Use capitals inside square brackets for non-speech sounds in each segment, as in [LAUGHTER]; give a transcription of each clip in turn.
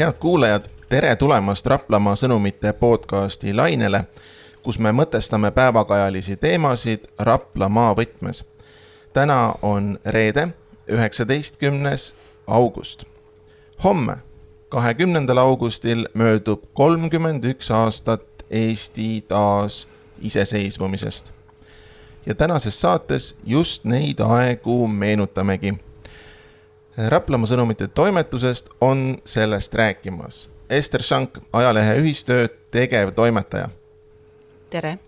head kuulajad, tere tulemast Raplamaa sõnumite podcasti lainele, kus me mõtestame päevakajalisi teemasid Raplamaa võtmes. täna on reede, üheksateistkümnes august. homme, kahekümnendal augustil möödub kolmkümmend üks aastat Eesti taas iseseisvumisest. ja tänases saates just neid aegu meenutamegi Raplamaa sõnumite toimetusest on sellest rääkimas Ester Šank, ajalehe Ühistöö tegevtoimetaja. tere!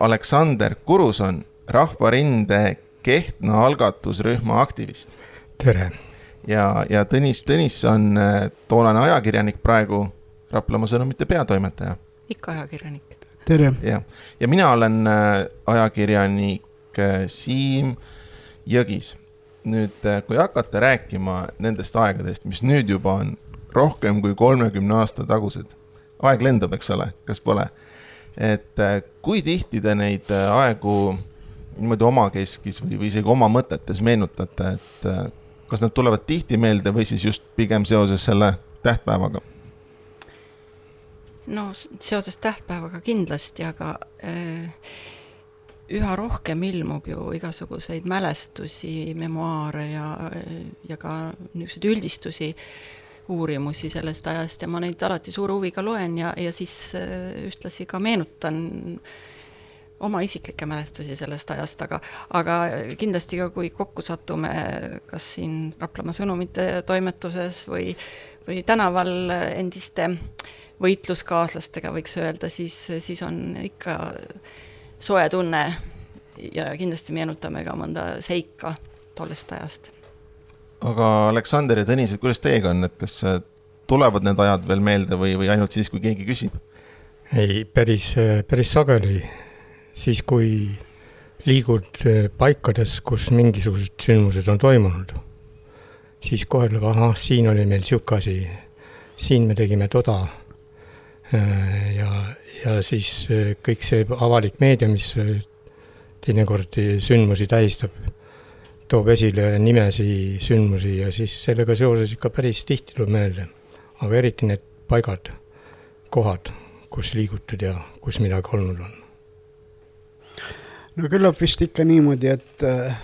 Aleksander Kuruson, Rahvarinde Kehtna algatusrühma aktivist. tere! ja, ja Tõnis Tõnisson, toonane ajakirjanik, praegu Raplamaa sõnumite peatoimetaja. ikka ajakirjanik. tere! jah, ja mina olen ajakirjanik Siim Jõgis nüüd, äh, kui hakata rääkima nendest aegadest, mis nüüd juba on rohkem kui kolmekümne aasta tagused, aeg lendab, eks ole, kas pole? et äh, kui tihti te neid äh, aegu niimoodi omakeskis või, või isegi oma mõtetes meenutate, et kas nad tulevad tihti meelde või siis just pigem seoses selle tähtpäevaga? no seoses tähtpäevaga kindlasti, aga äh, üha rohkem ilmub ju igasuguseid mälestusi, memuaare ja, ja ka niisuguseid üldistusi, uurimusi sellest ajast ja ma neid alati suure huviga loen ja, ja siis äh, ühtlasi ka meenutan oma isiklikke mälestusi sellest ajast, aga, aga kindlasti ka, kui kokku satume kas siin Raplamaa sõnumite toimetuses või, või tänaval endiste võitluskaaslastega, võiks öelda, siis, siis on ikka soe tunne ja kindlasti meenutame ka mõnda seika tollest ajast. aga Aleksander ja Tõnis, et kuidas teiega on, et kas äh, tulevad need ajad veel meelde või, või ainult siis, kui keegi küsib? ei, päris, päris sageli, siis kui liigud äh, paikades, kus mingisugused sündmused on toimunud, siis kohe tuleb, ahah, siin oli meil sihuke asi, siin me tegime toda. Äh, ja, ja siis kõik see avalik meedia, mis teinekord sündmusi tähistab, toob esile nimesi, sündmusi ja siis sellega seoses ikka päris tihti tuleb meelde. aga eriti need paigad, kohad, kus liigutud ja kus midagi olnud on. no küllap vist ikka niimoodi, et äh,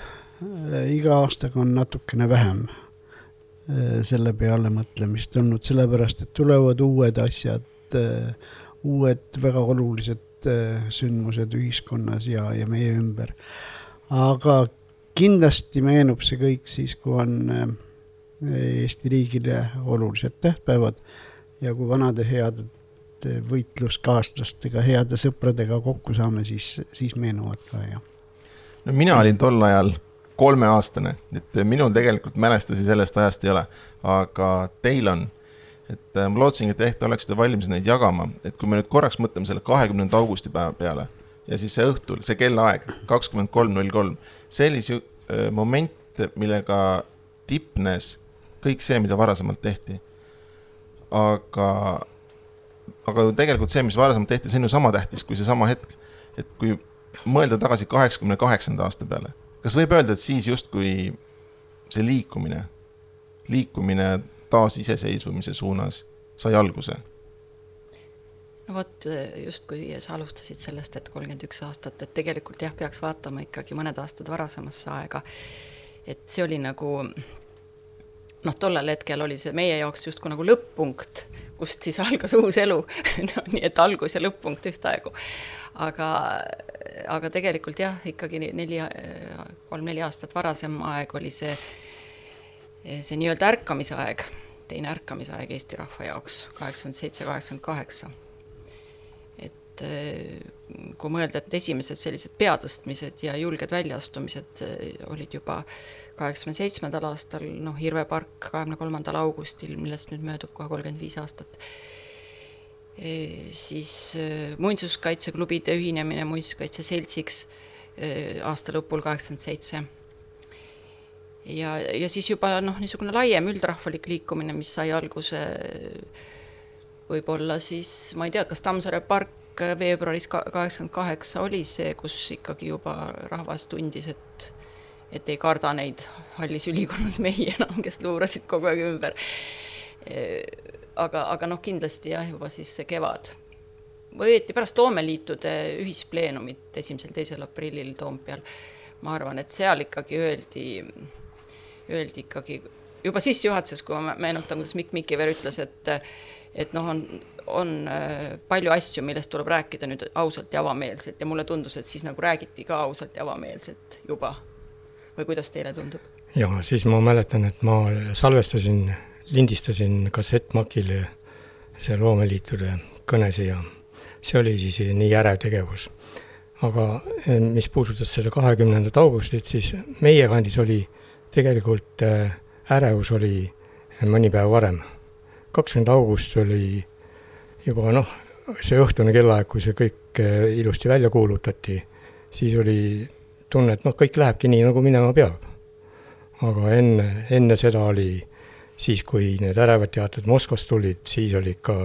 iga aastaga on natukene vähem äh, selle peale mõtlemist olnud, sellepärast et tulevad uued asjad äh,, uued väga olulised äh, sündmused ühiskonnas ja, ja meie ümber. aga kindlasti meenub see kõik siis, kui on äh, Eesti riigile olulised tähtpäevad ja kui vanade heade võitluskaaslastega, heade sõpradega kokku saame, siis, siis meenuvad ka, jah. no mina olin tol ajal kolmeaastane, et minul tegelikult mälestusi sellest ajast ei ole, aga teil on et äh, ma lootsingi, et ehk te oleksite valmis neid jagama, et kui me nüüd korraks mõtleme selle kahekümnenda augusti päeva peale ja siis see õhtul, see kellaaeg, kakskümmend kolm null kolm, see oli see äh, moment, millega tipnes kõik see, mida varasemalt tehti. aga, aga tegelikult see, mis varasemalt tehti, see on ju sama tähtis kui seesama hetk. et kui mõelda tagasi kaheksakümne kaheksanda aasta peale, kas võib öelda, et siis justkui see liikumine, liikumine taasiseseisvumise suunas sai alguse? no vot, justkui sa alustasid sellest, et kolmkümmend üks aastat, et tegelikult jah, peaks vaatama ikkagi mõned aastad varasemasse aega. et see oli nagu noh, tollel hetkel oli see meie jaoks justkui nagu lõpp-punkt, kust siis algas uus elu [LAUGHS] no nii et algus ja lõpp-punkt ühtaegu. aga, aga tegelikult jah, ikkagi neli, kolm-neli aastat varasem aeg oli see see nii-öelda ärkamise aeg, teine ärkamise aeg Eesti rahva jaoks, kaheksakümmend seitse, kaheksakümmend kaheksa. et eh, kui mõelda, et esimesed sellised peatõstmised ja julged väljaastumised eh, olid juba kaheksakümne seitsmendal aastal, noh, Hirve park kahekümne kolmandal augustil, millest nüüd möödub kohe kolmkümmend viis aastat e,, siis muinsuskaitseklubide ühinemine muinsuskaitse seltsiks aasta lõpul kaheksakümmend seitse ja, ja siis juba noh, niisugune laiem üldrahvalik liikumine, mis sai alguse võib-olla siis, ma ei tea, kas Tammsaare park veebruaris kaheksakümmend kaheksa oli see, kus ikkagi juba rahvas tundis, et et ei karda neid hallis ülikonnas mehi enam, kes luurasid kogu aeg ümber. aga, aga noh, kindlasti jah, juba siis see kevad või õieti pärast loomeliitude ühispleenumit esimesel-teisel aprillil Toompeal, ma arvan, et seal ikkagi öeldi, öeldi ikkagi juba sissejuhatuses, kui ma meenutan, kuidas Mikk Mikiver ütles, et et noh, on, on äh, palju asju, millest tuleb rääkida nüüd ausalt ja avameelselt ja mulle tundus, et siis nagu räägiti ka ausalt ja avameelselt juba. või kuidas teile tundub? ja siis ma mäletan, et ma salvestasin, lindistasin kassettmakile see loomeliitude kõnesi ja see oli siis nii ärev tegevus. aga eh, mis puudutas seda kahekümnendat augustit, siis meie kandis oli tegelikult eh, ärevus oli mõni päev varem. kakskümmend august oli juba noh, see õhtune kellaaeg, kui see kõik eh, ilusti välja kuulutati, siis oli tunne, et noh, kõik lähebki nii, nagu minema peab. aga enne, enne seda oli siis, kui need ärevad teated Moskvast tulid, siis oli ikka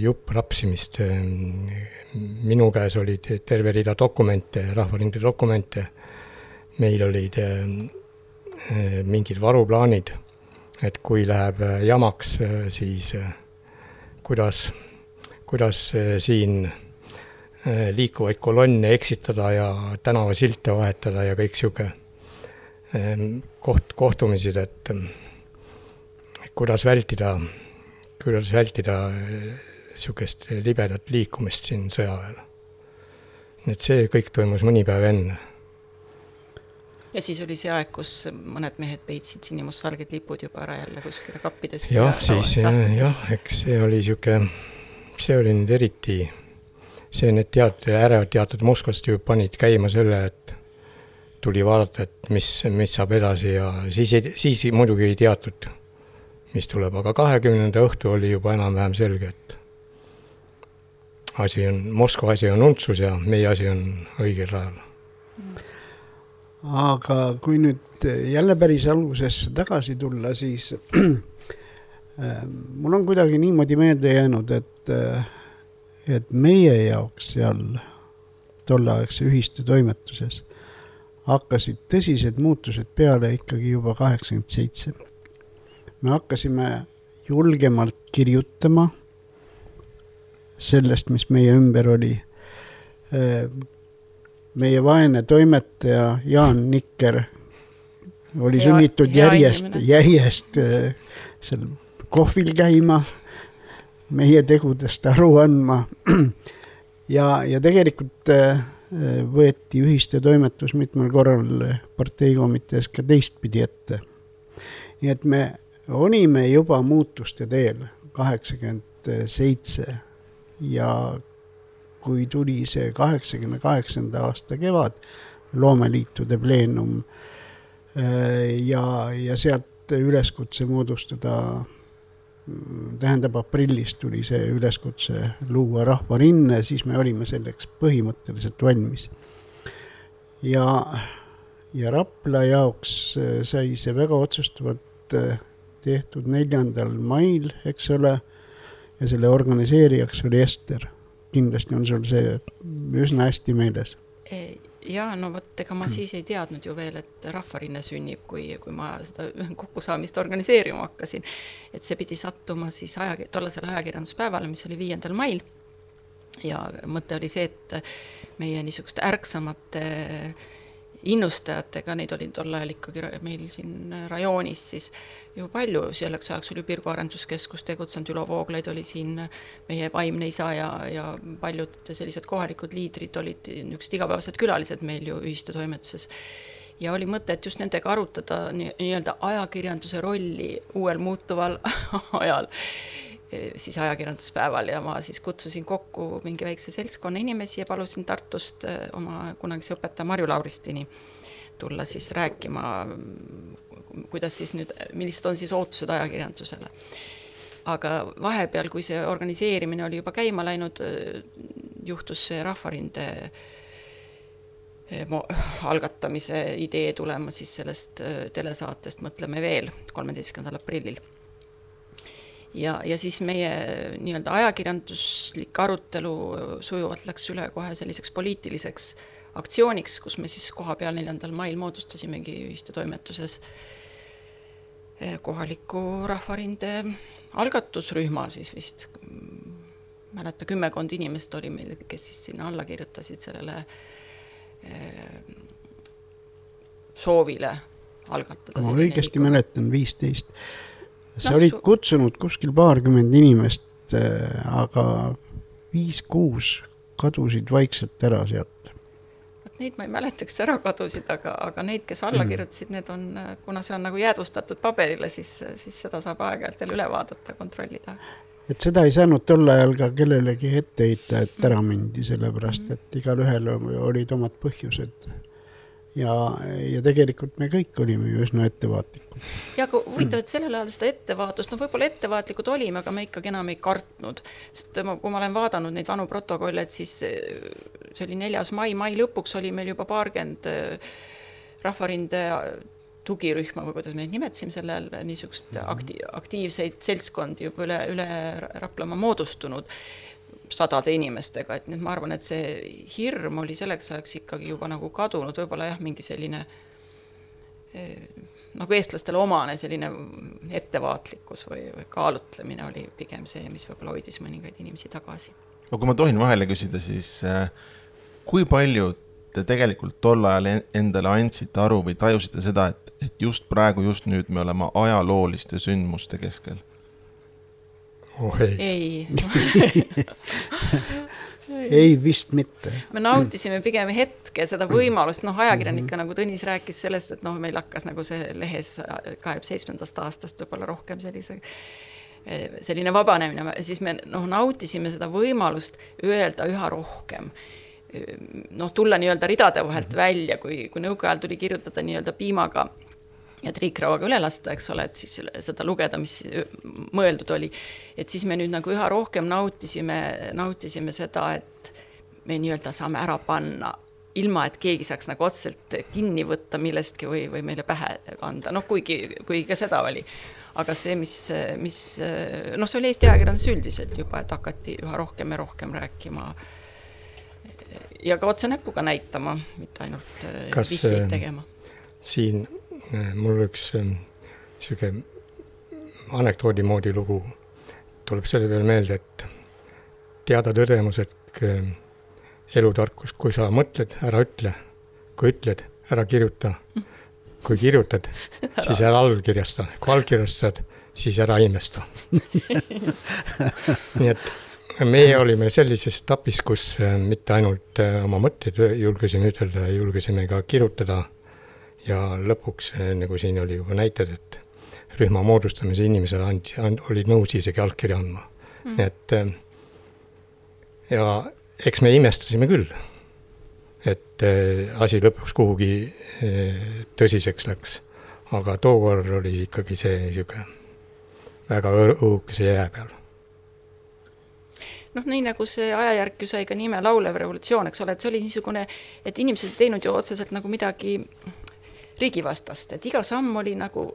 jupp rapsimist. minu käes oli terve rida dokumente, Rahvarinde dokumente. Meil olid eh, mingid varuplaanid, et kui läheb jamaks, siis kuidas, kuidas siin liikuvaid kolonne eksitada ja tänavasilte vahetada ja kõik sihuke koht, kohtumised, et kuidas vältida kuidas vältida niisugust libedat liikumist siin sõja ajal. nii et see kõik toimus mõni päev enne. Ja siis oli see aeg, kus mõned mehed peitsid sinimustvalged lipud juba ära jälle kuskile kappidesse. jah, siis jah, eks see oli niisugune, see oli nüüd eriti, see, need teated, ärevad teated Moskvast ju panid käima selle, et tuli vaadata, et mis, mis saab edasi ja siis ei, siis muidugi ei teatud mis tuleb, aga kahekümnenda õhtu oli juba enam-vähem selge, et asi on, Moskva asi on untsus ja meie asi on õigel rajal. Aga kui nüüd jälle päris algusesse tagasi tulla, siis äh, [CLEARS THROAT] mul on kuidagi niimoodi meelde jäänud, et, äh, et meie jaoks seal tolleaegse ühiste toimetuses hakkasid tõsised muutused peale ikkagi juba kaheksakümmend seitse me hakkasime julgemalt kirjutama sellest, mis meie ümber oli. Meie vaene toimetaja Jaan Nikker oli ja, sunnitud järjest, järjest äh, seal kohvil käima, meie tegudest aru andma. [CLEARS THROAT] ja, ja tegelikult äh, võeti ühiste toimetus mitmel korral parteikomitees ka teistpidi ette. nii et me olime juba muutuste teel kaheksakümmend seitse ja kui tuli see kaheksakümne kaheksanda aasta kevad, loomeliitude pleenum ja, ja sealt üleskutse moodustada, tähendab aprillis tuli see üleskutse luua rahvarinne, siis me olime selleks põhimõtteliselt valmis. ja, ja Rapla jaoks sai see väga otsustavalt tehtud neljandal mail, eks ole, ja selle organiseerijaks oli Ester. Kindlasti on sul see üsna hästi meeles. Jaa, no vot, ega ma siis ei teadnud ju veel, et Rahvarinne sünnib, kui, kui ma seda kokkusaamist organiseerima hakkasin. et see pidi sattuma siis aja, tollasele ajakirjanduspäevale, mis oli viiendal mail. ja mõte oli see, et meie niisuguste ärksamate innustajatega, neid oli tol ajal ikkagi meil siin rajoonis siis ju palju, selleks ajaks oli Pirgo Arenduskeskus tegutsenud, Ülo Vooglaid oli siin meie vaimne isa ja, ja paljud sellised kohalikud liidrid olid niisugused igapäevased külalised meil ju ühistoimetuses. ja oli mõte, et just nendega arutada nii-öelda ajakirjanduse rolli uuel muutuval [LAUGHS] ajal, siis ajakirjanduspäeval ja ma siis kutsusin kokku mingi väikse seltskonna inimesi ja palusin Tartust eh, oma kunagise õpetaja Marju Lauristini tulla siis rääkima kuidas siis nüüd, millised on siis ootused ajakirjandusele. aga vahepeal, kui see organiseerimine oli juba käima läinud, juhtus see Rahvarinde eh, algatamise idee tulema siis sellest telesaatest Mõtleme veel, kolmeteistkümnendal aprillil. Ja, ja siis meie nii-öelda ajakirjanduslik arutelu sujuvalt läks üle kohe selliseks poliitiliseks aktsiooniks, kus me siis kohapeal neljandal mail moodustasimegi ühiste toimetuses eh, kohaliku Rahvarinde algatusrühma siis vist, mäleta, kümmekond inimest oli meil, kes siis sinna alla kirjutasid sellele eh, soovile algatada. ma õigesti mäletan, viisteist. Sa no, olid su... kutsunud kuskil paarkümmend inimest, äh, aga viis-kuus kadusid vaikselt ära sealt. vot neid ma ei mäleta, kes ära kadusid, aga, aga neid, kes alla mm. kirjutasid, need on, kuna see on nagu jäädvustatud paberile, siis, siis seda saab aeg-ajalt jälle üle vaadata, kontrollida et seda ei saanud tol ajal ka kellelegi ette heita, et ära mindi, sellepärast mm. et igalühel olid omad põhjused ja, ja tegelikult me kõik olime ju üsna ettevaatlikud. ja aga huvitav, et sellel ajal seda ettevaatust, no võib-olla ettevaatlikud olime, aga me ikkagi enam ei kartnud, sest ma, kui ma olen vaadanud neid vanu protokolle, et siis eh, see oli neljas mai, mai lõpuks oli meil juba paarkümmend eh, Rahvarinde tugirühma või kuidas me neid nimetasime sellel, niisugust akti-, aktiivseid seltskondi juba üle, üle Raplamaa moodustunud sadade inimestega, et nii et ma arvan, et see hirm oli selleks ajaks ikkagi juba nagu kadunud, võib-olla jah, mingi selline eh, nagu eestlastele omane selline ettevaatlikkus või, või kaalutlemine oli pigem see, mis võib-olla hoidis mõningaid inimesi tagasi. aga kui ma tohin vahele küsida, siis äh, kui palju te tegelikult tol ajal endale andsite aru või tajusite seda, et, et just praegu, just nüüd me oleme ajalooliste sündmuste keskel? Oh ei. ei [LAUGHS] ei vist mitte. me nautisime pigem hetke seda võimalust, noh, ajakirjanik ka nagu Tõnis rääkis sellest, et noh, meil hakkas nagu see lehes kahekümne seitsmendast aastast võib-olla rohkem sellise selline vabanemine, siis me noh, nautisime seda võimalust öelda üha rohkem. Noh, tulla nii-öelda ridade vahelt välja, kui, kui nõukaajal ajal tuli kirjutada nii-öelda piimaga ja triikrauaga üle lasta, eks ole, et siis seda lugeda, mis mõeldud oli. et siis me nüüd nagu üha rohkem nautisime, nautisime seda, et me nii-öelda saame ära panna, ilma et keegi saaks nagu otseselt kinni võtta millestki või, või meile pähe anda, noh, kuigi, kuigi ka seda oli. aga see, mis, mis noh, see oli Eesti ajakirjandus üldiselt juba, et hakati üha rohkem ja rohkem rääkima ja ka otse näpuga näitama, mitte ainult vihjeid tegema. siin Äh, mul üks niisugune ähm, anekdoodi moodi lugu tuleb selle peale meelde, et teada tõdemus, et ähm, elutarkus, kui sa mõtled, ära ütle, kui ütled, ära kirjuta, kui kirjutad, siis ära allkirjasta, kui allkirjastad, siis ära imesta. [LAUGHS] Nii et meie olime sellises etapis, kus mitte ainult oma mõtteid julgesime ütelda, julgesime ka kirjutada ja lõpuks, eh, nagu siin oli juba näited, et rühma moodustamise inimesed andsid, olid nõus isegi allkirja andma. Mm.. nii et eh, ja eks me imestasime küll, et eh, asi lõpuks kuhugi tõsiseks läks. aga tookord oli ikkagi see niisugune väga õhukese jää peal. Noh, nii nagu see ajajärk ju sai ka nime Laulev revolutsioon, eks ole, et see oli niisugune, et inimesed ei teinud ju otseselt nagu midagi riigivastast, et iga samm oli nagu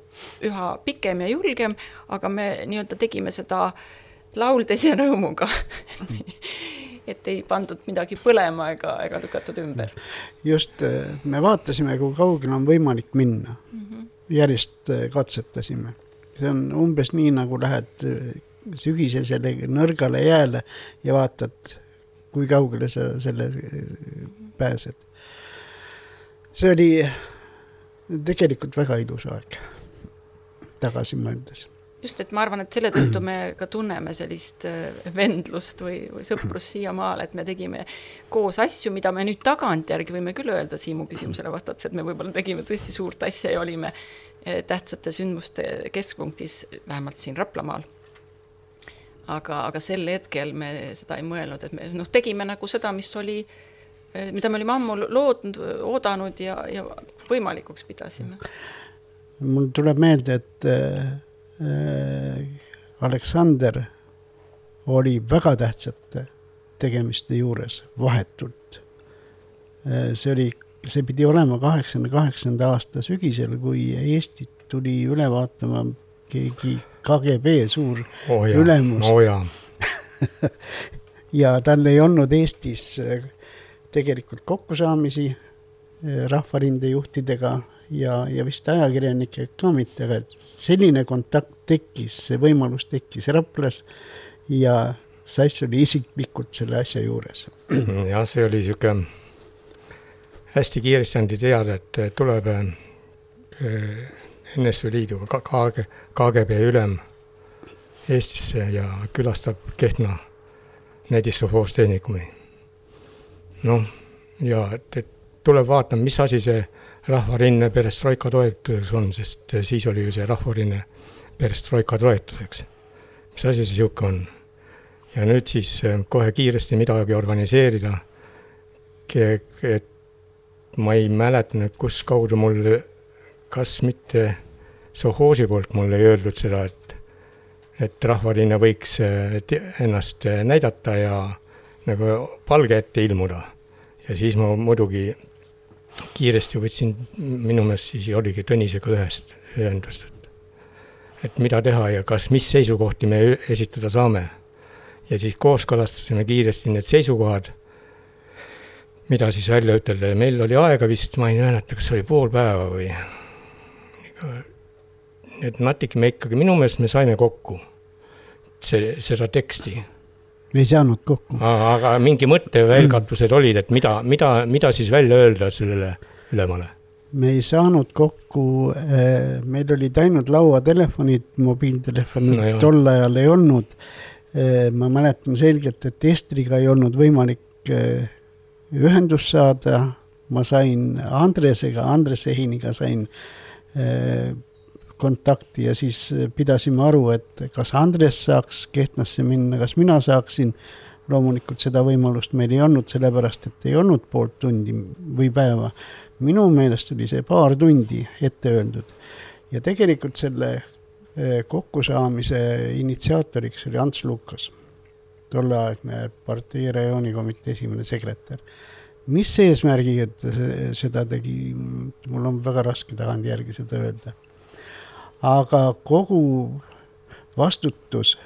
üha pikem ja julgem, aga me nii-öelda tegime seda lauldes ja rõõmuga [LAUGHS] et ei pandud midagi põlema ega, ega lükatud ümber. just, me vaatasime, kui kaugele on võimalik minna mm. -hmm. järjest eh, katsetasime. see on umbes nii, nagu lähed eh, sügisesele nõrgale jääle ja vaatad, kui kaugele sa selle eh, pääsed. see oli tegelikult väga ilus aeg, tagasi mõeldes just, et ma arvan, et selle tõttu me ka tunneme sellist äh, vendlust või, või sõprust siiamaale, et me tegime koos asju, mida me nüüd tagantjärgi võime küll öelda Siimu küsimusele vastates, et me võib-olla tegime tõesti suurt asja ja olime äh, tähtsate sündmuste keskpunktis, vähemalt siin Raplamaal. aga, aga sel hetkel me seda ei mõelnud, et me noh, tegime nagu seda, mis oli äh, mida me olime ammu lootnud, oodanud ja, ja võimalikuks pidasime. mul tuleb meelde, et äh, Aleksander oli väga tähtsate tegemiste juures vahetult äh,. see oli, see pidi olema kaheksakümne kaheksanda aasta sügisel, kui Eestit tuli üle vaatama keegi KGB suur oh ja, ülemus oh. ja, [LAUGHS] ja tal ei olnud Eestis äh, tegelikult kokkusaamisi eh, Rahvarinde juhtidega ja, ja vist ajakirjanikega ka mitte, aga selline kontakt tekkis, see võimalus tekkis Raplas ja Sass oli isiklikult selle asja juures. [CLEARS THROAT] jah, see oli niisugune, hästi kiiresti andi teada, et tuleb eh, NSV Liidu KG, KGB ülem Eestisse ja külastab Kehtna näidissovhoostehnikumi. Noh, ja et, et tuleb vaatama, mis asi see rahvarinne perestroika toetuseks on, sest siis oli ju see rahvarinne perestroika toetuseks. mis asi see niisugune on? ja nüüd siis äh, kohe kiiresti midagi organiseerida. et ma ei mäleta nüüd, kus kaudu mul, kas mitte Sohhoosi poolt mulle ei öeldud seda, et, et Rahvarinne võiks äh, ennast äh, näidata ja nagu palge ette ilmuda. ja siis ma muidugi kiiresti võtsin, minu meelest siis oligi Tõnisega ühest ühendust, et, et mida teha ja kas, mis seisukohti me esitada saame ja siis kooskõlastasime kiiresti need seisukohad, mida siis välja ütelda ja meil oli aega vist, ma ei mäleta, kas oli pool päeva või et natuke me ikkagi, minu meelest me saime kokku see, seda teksti. Me ei saanud kokku. aga mingi mõttevälgatused olid, et mida, mida, mida siis välja öelda sellele ülemale? me ei saanud kokku, eh, meil olid ainult lauatelefonid, mobiiltelefoni no, tol ajal ei olnud Äh, ma mäletan selgelt, et Estriga ei olnud võimalik äh, ühendust saada, ma sain Andresega, Andres Ehiniga sain kontakti ja siis pidasime aru, et kas Andres saaks Kehtnasse minna, kas mina saaksin. loomulikult seda võimalust meil ei olnud, sellepärast et ei olnud poolt tundi või päeva. minu meelest oli see paar tundi ette öeldud ja tegelikult selle Eh, kokkusaamise initsiaatoriks oli Ants Lukas, tolleaegne partei rajoonikomitee esimene sekretär. mis eesmärgiga ta seda tegi, mul on väga raske tagantjärgi seda öelda. Aga kogu vastutus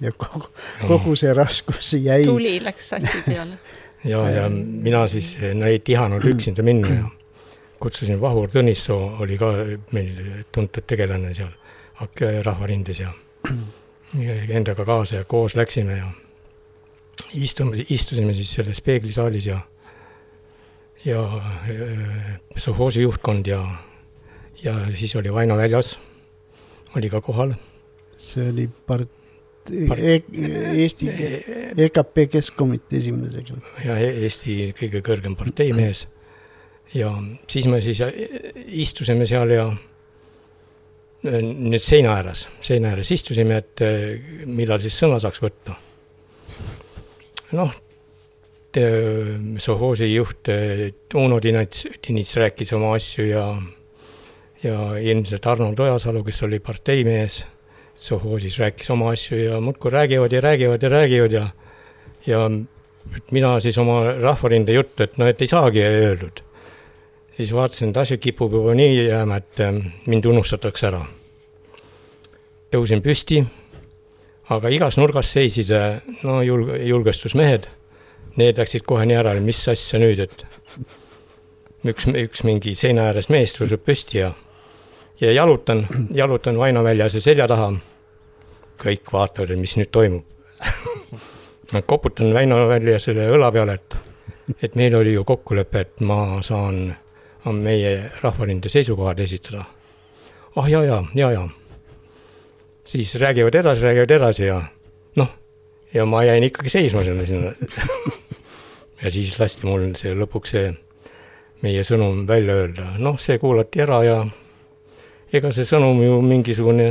ja kogu, kogu see raskus jäi. tuli läks sassi peale. [LAUGHS] ja, ja mina siis no ei tihanud üksinda minna ja kutsusin Vahur Tõnissoo, oli ka meil tuntud tegelane seal Rahvarindes ja, ja endaga kaasa ja koos läksime ja istume, istusime siis selles peeglisaalis ja, ja äh, sovhoosi juhtkond ja, ja siis oli Vaino väljas, oli ka kohal. see oli part-, part... E Eesti EKP Keskkomitee esimene sekretär. ja e-, Eesti kõige kõrgem parteimees. ja siis me siis istusime seal ja nüüd seina ääres, seina ääres istusime, et eh, millal siis sõna saaks võtta. noh, sovhoosi juht Uno Tinits, Tinits rääkis oma asju ja, ja ilmselt Arnold Ojasalu, kes oli parteimees, sovhoosis rääkis oma asju ja muudkui räägivad ja räägivad ja räägivad ja, ja mina siis oma Rahvarinde juttu, et noh, et ei saagi öeldud siis vaatasin, et asi kipub juba nii jääma, et ähm, mind unustatakse ära. tõusin püsti, aga igas nurgas seisid äh, no julg-, julgestusmehed. Need läksid kohe nii ära, mis asja nüüd, et üks, üks mingi seina ääres mees tõuseb püsti ja, ja jalutan, jalutan Vaino väljas ja selja taha. kõik vaatavad, et mis nüüd toimub [LAUGHS] ma koputan Väino välja selle õla peale, et, et meil oli ju kokkulepe, et ma saan meie Rahvarinde seisukohad esitada. ah ja, ja, ja, ja. siis räägivad edasi, räägivad edasi ja noh, ja ma jäin ikkagi seisma sinna, sinna [LAUGHS] ja siis lasti mul see lõpuks see meie sõnum välja öelda, noh, see kuulati ära ja ega see sõnum ju mingisugune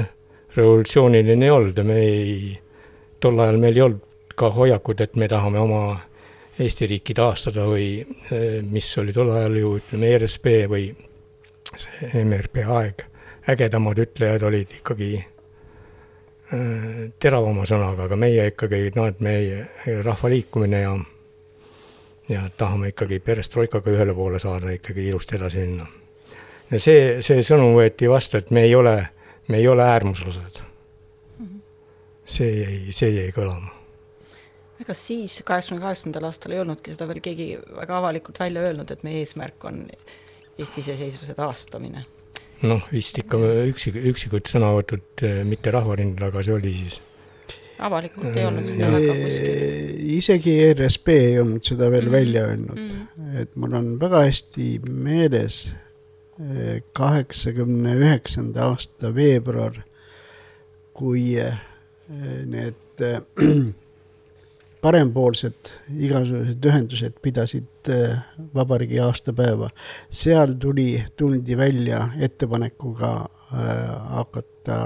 revolutsiooniline ei olnud ja me ei, tol ajal meil ei olnud ka hoiakut, et me tahame oma Eesti riiki taastada või eh, mis oli tol ajal ju ütleme ERSP või see MRP aeg, ägedamad ütlejad olid ikkagi eh, teravama sõnaga, aga meie ikkagi, noh, et meie rahvaliikumine ja ja tahame ikkagi perestroikaga ühele poole saada, ikkagi ilusti edasi minna. Ja see, see sõnum võeti vastu, et me ei ole, me ei ole äärmuslased. See jäi, see jäi kõlama ega siis, kaheksakümne kaheksandal aastal ei olnudki seda veel keegi väga avalikult välja öelnud, et meie eesmärk on Eesti iseseisvuse taastamine. noh, vist ikka üksik, üksikud sõnavõtud, mitte Rahvarindel, aga see oli siis avalikult ei olnud seda väga kuskil. isegi ERSP ei olnud seda veel mm. välja öelnud mm., et mul on väga hästi meeles kaheksakümne üheksanda aasta veebruar, kui need [CLEARS THROAT] parempoolsed igasugused ühendused pidasid vabariigi aastapäeva. seal tuli, tuldi välja ettepanekuga hakata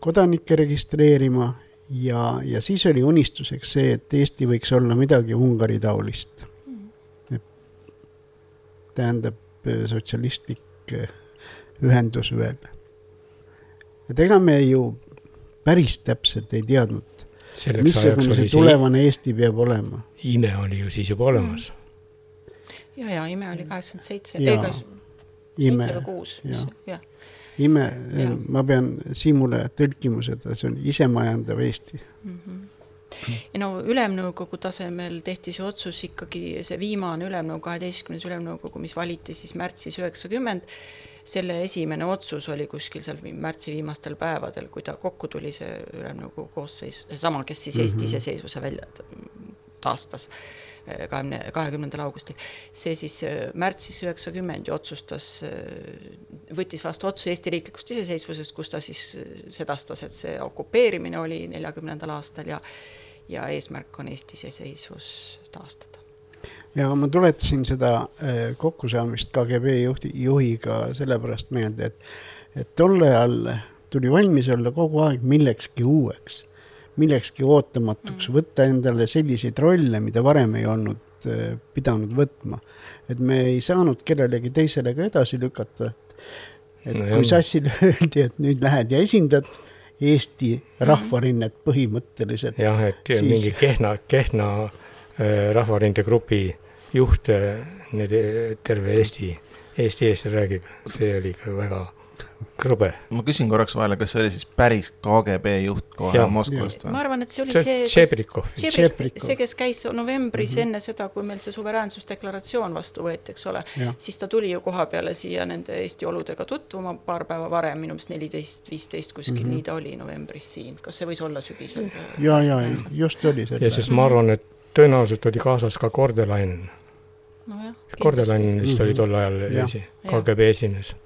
kodanikke registreerima ja, ja siis oli unistuseks see, et Eesti võiks olla midagi Ungari taolist. Tähendab sotsialistlik ühendus veel. et ega me ju päris täpselt ei teadnud, missugune see tulevane Eesti peab olema. ime oli ju siis juba olemas. ja, ja ime oli kaheksakümmend seitse, seitse või kuus, jah ime, ma pean Siimule tõlkima seda, see on isemajandav Eesti mm. -hmm ja no ülemnõukogu tasemel tehti see otsus ikkagi, see viimane ülemnõukogu, kaheteistkümnes ülemnõukogu, mis valiti siis märtsis üheksakümmend, selle esimene otsus oli kuskil seal märtsi viimastel päevadel, kui ta kokku tuli, see ülemnõukogu koosseis, seesama, kes siis Eesti mm -hmm. iseseisvuse välja taastas kahekümne, kahekümnendal augustil. see siis äh, märtsis üheksakümmend ju otsustas, äh, võttis vastu otsuse Eesti riiklikust iseseisvusest, kus ta siis äh, sedastas, et see okupeerimine oli neljakümnendal aastal ja ja eesmärk on Eesti iseseisvus taastada. ja ma tuletasin seda kokkusaamist KGB juhti, juhiga sellepärast meelde, et, et tol ajal tuli valmis olla kogu aeg millekski uueks millekski ootamatuks mm., võtta endale selliseid rolle, mida varem ei olnud äh, pidanud võtma. et me ei saanud kellelegi teisele ka edasi lükata. et no, kui Sassile [LAUGHS] öeldi, et nüüd lähed ja esindad Eesti mm. rahvarinnet põhimõtteliselt. jah, et siis... mingi Kehna, Kehna äh, rahvarinde grupi juht äh, terve Eesti, Eesti eest räägib, see oli ikka väga krõbe. ma küsin korraks vahele, kas see oli siis päris KGB juht kohe Moskvast või? ma arvan, et see oli see, see, see, kes käis novembris mm -hmm. enne seda, kui meil see suveräänsusdeklaratsioon vastu võeti, eks ole, siis ta tuli ju koha peale siia nende Eesti oludega tutvuma paar päeva varem, minu meelest neliteist, viisteist kuskil mm, -hmm. nii ta oli novembris siin, kas see võis olla sügisel? ja, ja, just oli see. ja siis ma arvan, et tõenäoliselt oli kaasas ka Kordelainen nojah. Kordelainen vist mm -hmm. oli tol ajal esi, KGB esimees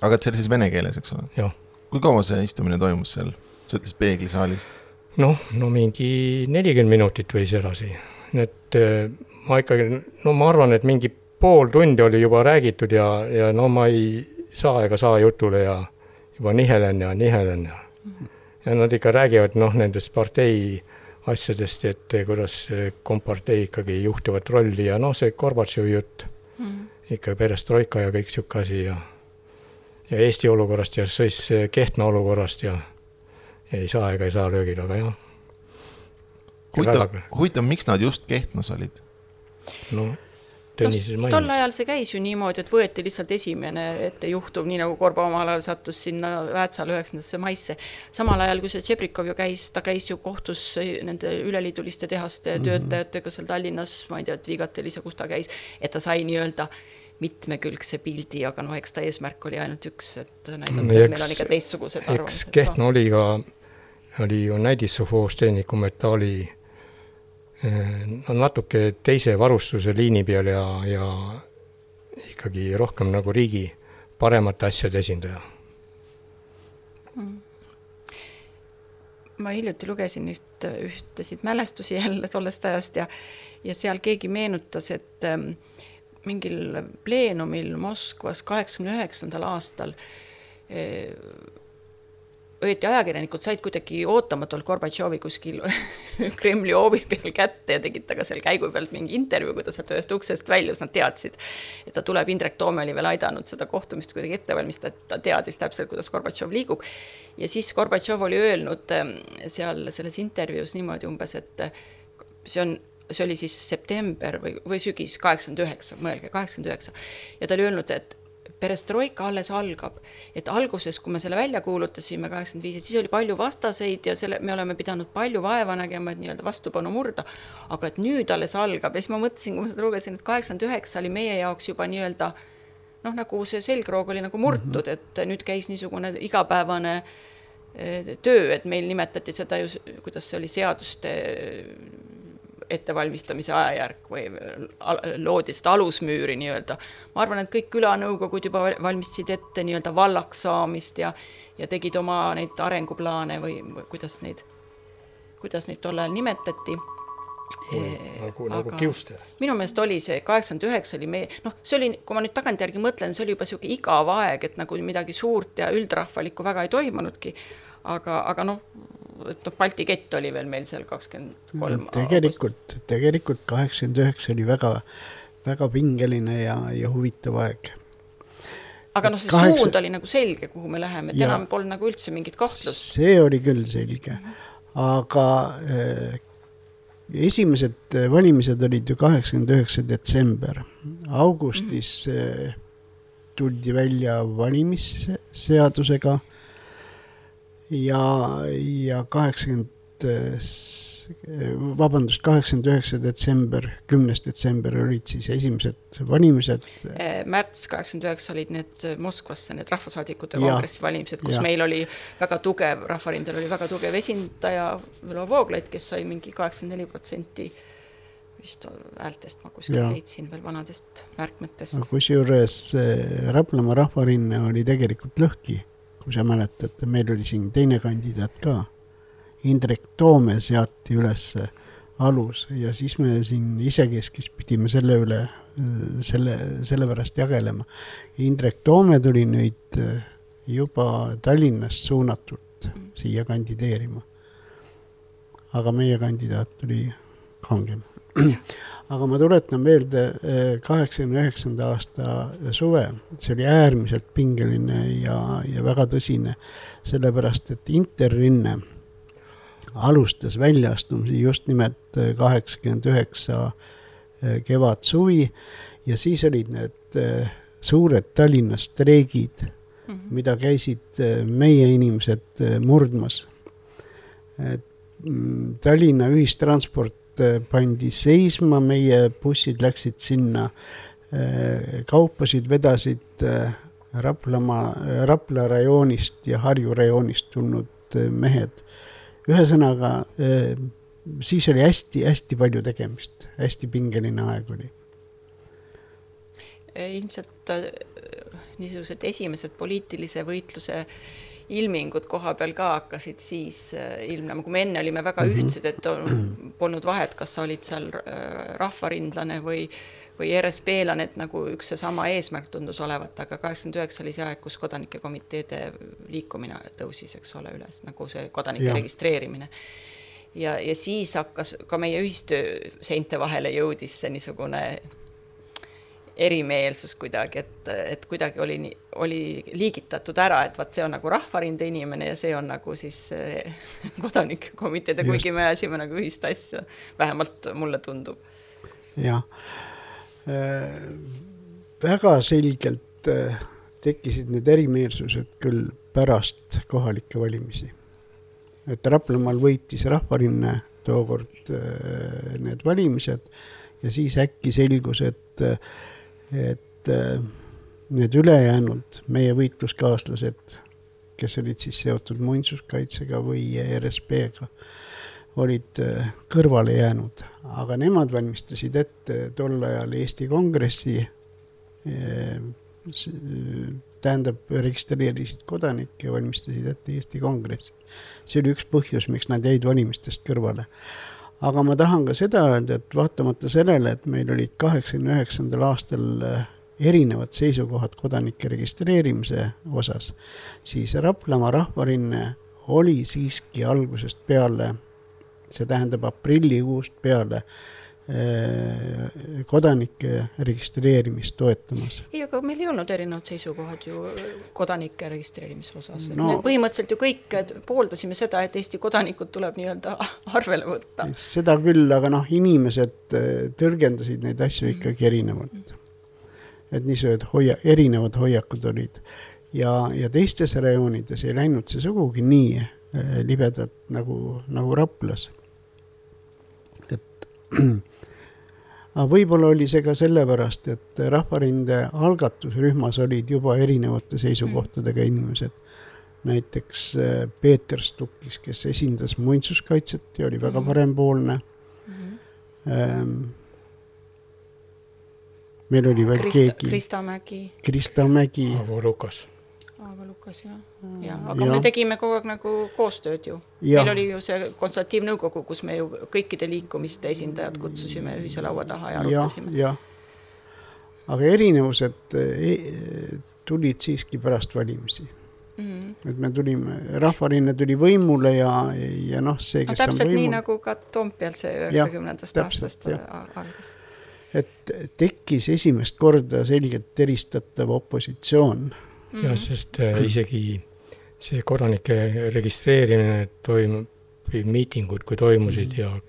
aga et see oli siis vene keeles, eks ole? kui kaua see istumine toimus seal, sa ütlesid peeglisaalis? noh, no mingi nelikümmend minutit võis edasi, et eh, ma ikkagi, no ma arvan, et mingi pool tundi oli juba räägitud ja, ja no ma ei saa ega saa jutule ja juba nihelen ja nihelen ja ja nad ikka räägivad noh, nendest partei asjadest, et kuidas kompartei ikkagi juhtivat rolli ja noh, see Gorbatšovi jutt mm, -hmm. ikka perestroika ja kõik niisugune asi ja ja Eesti olukorrast ja siis Kehtna olukorrast ja, ei saa ega ei saa löögil, aga jah. huvitav, huvitav, miks nad just Kehtnas olid? no Tõnis no, tol ajal see käis ju niimoodi, et võeti lihtsalt esimene ettejuhtuv, nii nagu Korba omal ajal sattus sinna Väätsale üheksandasse maisse. samal ajal, kui see Tšebrikov ju käis, ta käis ju kohtus nende üleliiduliste tehaste mm -hmm. töötajatega seal Tallinnas, ma ei tea, Vigatelis ja kus ta käis, et ta sai nii-öelda mitmekülgse pildi, aga noh, eks ta eesmärk oli ainult üks, et näidata, et meil on ikka teistsugused arvamused. eks Kehtna oli ka, oli ju näidissofoosteenikum, et ta oli eh, no natuke teise varustuse liini peal ja, ja ikkagi rohkem nagu riigi paremate asjade esindaja mm ma hiljuti lugesin üht, ühtesid mälestusi jälle tollest ajast ja, ja seal keegi meenutas, et ähm, mingil pleenumil Moskvas kaheksakümne üheksandal aastal eh, õieti ajakirjanikud said kuidagi ootamatult Gorbatšovi kuskil [LAUGHS] Kremli hoovi peal kätte ja tegid temaga seal käigu pealt mingi intervjuu, kui ta sealt ühest uksest väljus, nad teadsid, et ta tuleb, Indrek Toome oli veel aidanud seda kohtumist kuidagi ette valmistada, ta teadis täpselt, kuidas Gorbatšov liigub. ja siis Gorbatšov oli öelnud eh, seal selles intervjuus niimoodi umbes, et see on see oli siis september või, või sügis, kaheksakümmend üheksa, mõelge, kaheksakümmend üheksa. ja ta oli öelnud, et perestroika alles algab. et alguses, kui me selle välja kuulutasime, kaheksakümmend viis, et siis oli palju vastaseid ja selle, me oleme pidanud palju vaeva nägema, et nii-öelda vastupanu murda, aga et nüüd alles algab ja siis ma mõtlesin, kui ma seda lugesin, et kaheksakümmend üheksa oli meie jaoks juba nii-öelda noh, nagu see selgroog oli nagu murtud mm, -hmm. et nüüd käis niisugune igapäevane eh, töö, et meil nimetati seda ju, kuidas see oli, seaduste ettevalmistamise ajajärk või loodi seda alusmüüri nii-öelda. ma arvan, et kõik külanõukogud juba valmistasid ette nii-öelda vallaks saamist ja, ja tegid oma neid arenguplaane või, või kuidas neid, kuidas neid tol ajal nimetati nagu, nagu kiuste. minu meelest oli see, kaheksakümmend üheksa oli meie, noh, see oli, kui ma nüüd tagantjärgi mõtlen, see oli juba niisugune igav aeg, et nagu midagi suurt ja üldrahvalikku väga ei toimunudki, aga, aga noh, et noh, Balti kett oli veel meil seal kakskümmend kolm. tegelikult, tegelikult kaheksakümmend üheksa oli väga, väga pingeline ja, ja huvitav aeg. aga noh, see Kaheksa... suund oli nagu selge, kuhu me läheme, et ja... polnud nagu üldse mingit kahtlust. see oli küll selge, aga äh, esimesed valimised olid ju kaheksakümmend üheksa detsember. augustis mm -hmm. tuldi välja valimisseadusega ja, ja kaheksakümmend, vabandust, kaheksakümmend üheksa detsember, kümnes detsember olid siis esimesed valimised. Eh, märts kaheksakümmend üheksa olid need Moskvasse, need rahvasaadikute kongressi valimised, kus ja. meil oli väga tugev, Rahvarindel oli väga tugev esindaja, Ülo Vooglaid, kes sai mingi kaheksakümmend neli protsenti vist häältest. Ma kuskilt leidsin veel vanadest märkmetest. Kusjuures eh, Raplamaa Rahvarinne oli tegelikult lõhki kui sa mäletad, meil oli siin teine kandidaat ka. Indrek Toome seati üles alus ja siis me siin isekeskis pidime selle üle, selle, selle pärast jagelema. Indrek Toome tuli nüüd juba Tallinnast suunatult siia kandideerima. aga meie kandidaat oli kangem [CLEARS THROAT] aga ma tuletan meelde eh, kaheksakümne üheksanda aasta suve, see oli äärmiselt pingeline ja, ja väga tõsine, sellepärast et Interrinne alustas väljaastumisi just nimelt eh, kaheksakümmend üheksa eh, kevad-suvi ja siis olid need suured Tallinna streigid mm, -hmm. mida käisid meie inimesed murdmas. mm, Tallinna ühistransport pandi seisma, meie bussid läksid sinna, äh, kaupasid vedasid äh, Raplamaa, Rapla rajoonist ja Harju rajoonist tulnud mehed. ühesõnaga, siis oli hästi-hästi palju tegemist, hästi pingeline aeg oli. ilmselt niisugused esimesed poliitilise võitluse ilmingud koha peal ka hakkasid siis äh, ilmnema, kui me enne olime väga -hmm. ühtsed, et on, polnud vahet, kas sa olid seal äh, rahvarindlane või või RSP-lane, et nagu üks seesama eesmärk tundus olevat, aga kaheksakümmend üheksa oli see aeg, kus kodanike komiteede liikumine tõusis, eks ole, üles, nagu see kodanike ja. registreerimine. ja, ja siis hakkas ka meie ühistöö seinte vahele jõudis see niisugune erimeelsus kuidagi, et, et kuidagi oli, oli liigitatud ära, et vot see on nagu Rahvarinde inimene ja see on nagu siis eh, [LAUGHS] kodanikukomiteede, kuigi me ajasime nagu ühist asja, vähemalt mulle tundub. jah äh,, väga selgelt äh, tekkisid need erimeelsused küll pärast kohalikke valimisi. et Raplamaal võitis Rahvarinne tookord need valimised ja siis äkki selgus, et et äh, need ülejäänud meie võitluskaaslased, kes olid siis seotud muinsuskaitsega või RSP-ga, olid äh, kõrvale jäänud, aga nemad valmistasid ette tol ajal Eesti Kongressi, äh, tähendab, registreerisid kodanikke valmistasid ette Eesti Kongressi. see oli üks põhjus, miks nad jäid valimistest kõrvale aga ma tahan ka seda öelda, et vaatamata sellele, et meil olid kaheksakümne üheksandal aastal eh, erinevad seisukohad kodanike registreerimise osas, siis Raplamaa rahvarinne oli siiski algusest peale, see tähendab aprillikuust peale kodanike registreerimist toetamas. ei, aga meil ei olnud erinevad seisukohad ju kodanike registreerimise osas no,, me põhimõtteliselt ju kõik pooldasime seda, et Eesti kodanikud tuleb nii-öelda [LAUGHS] arvele võtta. seda küll, aga noh, inimesed äh, tõlgendasid neid asju ikkagi erinevalt. et niisugused hoia-, erinevad hoiakud olid. ja, ja teistes rajoonides ei läinud see sugugi nii libedalt nagu, nagu Raplas. et [CLEARS THROAT] aga võib-olla oli see ka sellepärast, et Rahvarinde algatusrühmas olid juba erinevate seisukohtadega inimesed. näiteks äh, Peeter Stukkis, kes esindas muinsuskaitset ja oli väga Mhm. parempoolne mm. -hmm. meil oli veel Krista, keegi, Krista Mägi, Krista Mägi. Aavo Lukas. Lukas, jah. Mm, ja, aga ja. me tegime kogu aeg nagu koostööd ju. meil oli ju see konsultatiivnõukogu, kus me ju kõikide liikumiste esindajad kutsusime ühise laua taha ja arutasime. aga erinevused e tulid siiski pärast valimisi mm. -hmm. et me tulime, Rahvarinne tuli võimule ja, ja noh, see, no kes täpselt on võimul, nii nagu ka Toompeal see üheksakümnendast aastast algas. et tekkis esimest korda selgelt eristatav opositsioon. -hmm. jah, sest äh, isegi see kodanike registreerimine toimub, miitingud, kui toimusid mm -hmm. ja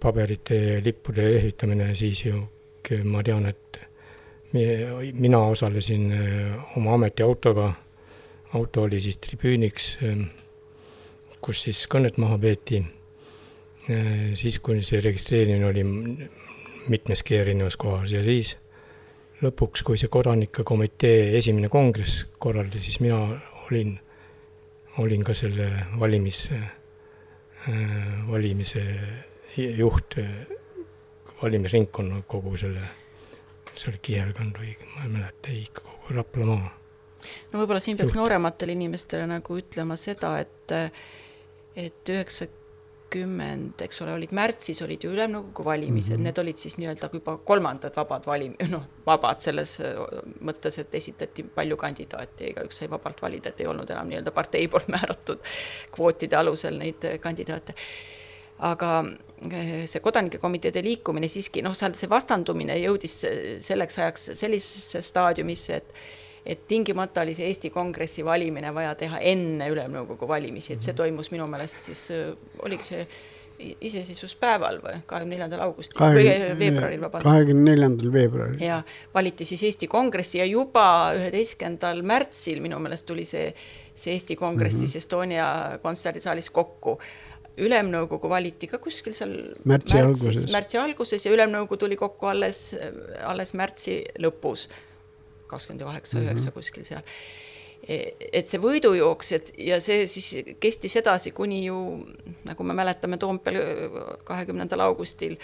paberite, lippude lehvitamine, siis ju ma tean, et mina osalesin äh, oma ametiautoga, auto oli siis tribüüniks, kus siis kõnet maha peeti. siis, kui see registreerimine oli mitmeski erinevas kohas ja siis lõpuks, kui see kodanike komitee esimene kongress korraldati, siis mina olin, olin ka selle valimis, valimise juht, valimisringkonna kogu selle, see oli Kihelkond või ma ei mäleta, ei kogu Raplamaa. no võib-olla siin peaks juht. noorematele inimestele nagu ütlema seda, et, et üheksakümmend, eks ole, olid märtsis olid ju ülemnõukogu valimised mm, -hmm. need olid siis nii-öelda juba kolmandad vabad valim-, [LAUGHS] noh, vabad selles mõttes, et esitati palju kandidaate ja igaüks sai vabalt valida, et ei olnud enam nii-öelda partei poolt [LAUGHS] määratud kvootide alusel neid kandidaate aga see kodanike komiteede liikumine siiski noh, seal see vastandumine jõudis selleks ajaks sellisesse staadiumisse, et et tingimata oli see Eesti Kongressi valimine vaja teha enne Ülemnõukogu valimisi, et see toimus minu meelest siis, oligi see iseseisvuspäeval või kahekümne neljandal augustil või veebruaril, vabandust. kahekümne neljandal veebruaril. ja valiti siis Eesti Kongressi ja juba üheteistkümnendal märtsil minu meelest tuli see, see Eesti Kongress mm -hmm. siis Estonia kontserdisaalis kokku ülemnõukogu valiti ka kuskil seal märtsi alguses, märtsi alguses ja ülemnõukogu tuli kokku alles, alles märtsi lõpus, kakskümmend kaheksa, üheksa kuskil seal. et see võidujooks, et ja see siis kestis edasi kuni ju, nagu me mäletame, Toompeal kahekümnendal augustil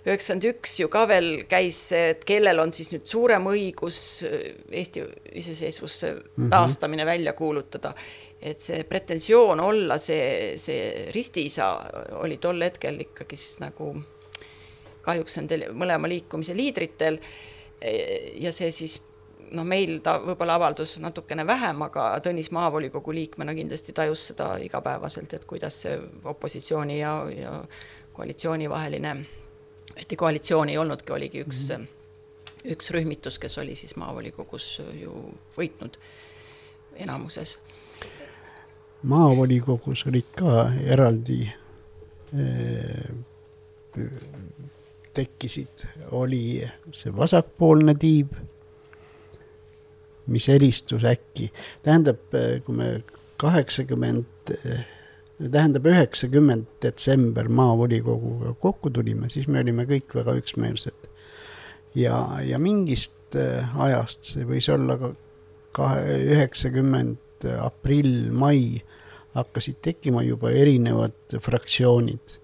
üheksakümmend üks ju ka veel käis see, et kellel on siis nüüd suurem õigus Eesti iseseisvuse taastamine välja kuulutada et see pretensioon olla see, see ristiisa oli tol hetkel ikkagi siis nagu kahjuks nendel mõlema liikumise liidritel. ja see siis noh, meil ta võib-olla avaldus natukene vähem, aga Tõnis maavolikogu liikmena kindlasti tajus seda igapäevaselt, et kuidas see opositsiooni ja, ja koalitsiooni vaheline, et koalitsioon ei olnudki, oligi üks mm, -hmm. üks rühmitus, kes oli siis maavolikogus ju võitnud enamuses maavolikogus olid ka eraldi äh, tekkisid, oli see vasakpoolne tiib, mis eristus äkki, tähendab, kui me kaheksakümmend, tähendab üheksakümmend detsember maavolikoguga kokku tulime, siis me olime kõik väga üksmeelsed. ja, ja mingist ajast, see võis olla ka kahe, üheksakümmend aprill-mai hakkasid tekkima juba erinevad fraktsioonid